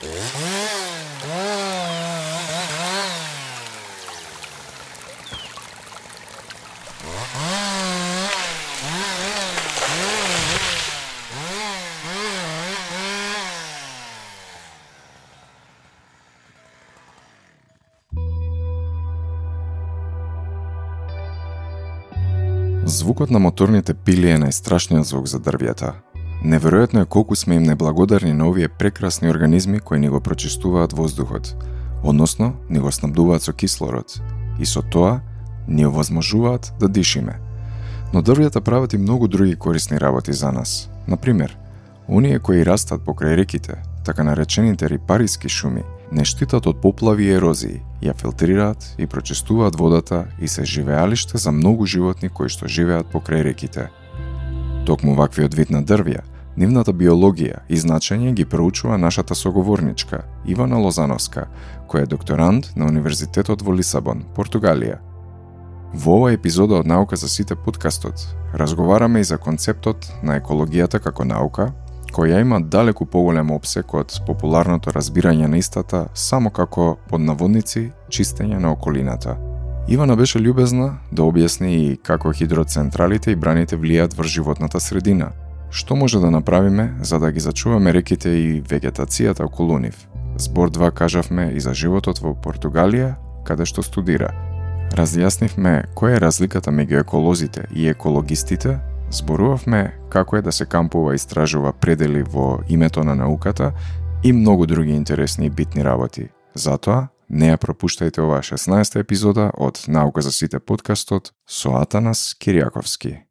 Звукот на моторните пили е најстрашниот звук за дрвјата, Неверојатно е колку сме им неблагодарни на овие прекрасни организми кои ни го прочистуваат воздухот, односно ни го снабдуваат со кислород, и со тоа ни овозможуваат да дишиме. Но дрвјата прават и многу други корисни работи за нас. Например, оние кои растат покрај реките, така наречените рипариски шуми, не штитат од поплави и ерозии, ја филтрираат и прочистуваат водата и се живеалиште за многу животни кои што живеат покрај реките. Токму ваквиот вид на дрвја, нивната биологија и значење ги проучува нашата соговорничка Ивана Лозановска, која е докторант на Универзитетот во Лисабон, Португалија. Во оваа епизода од Наука за сите подкастот разговараме и за концептот на екологијата како наука, која има далеку поголем обсек од популарното разбирање на истата само како поднаводници чистење на околината. Ивана беше љубезна да објасни и како хидроцентралите и браните влијат врз животната средина, што може да направиме за да ги зачуваме реките и вегетацијата околу нив. Збор 2 кажавме и за животот во Португалија, каде што студира. Разјаснивме која е разликата меѓу еколозите и екологистите Зборувавме како е да се кампува и истражува предели во името на науката и многу други интересни и битни работи. Затоа, не ја пропуштајте оваа 16 епизода од Наука за сите подкастот со Атанас Кириаковски.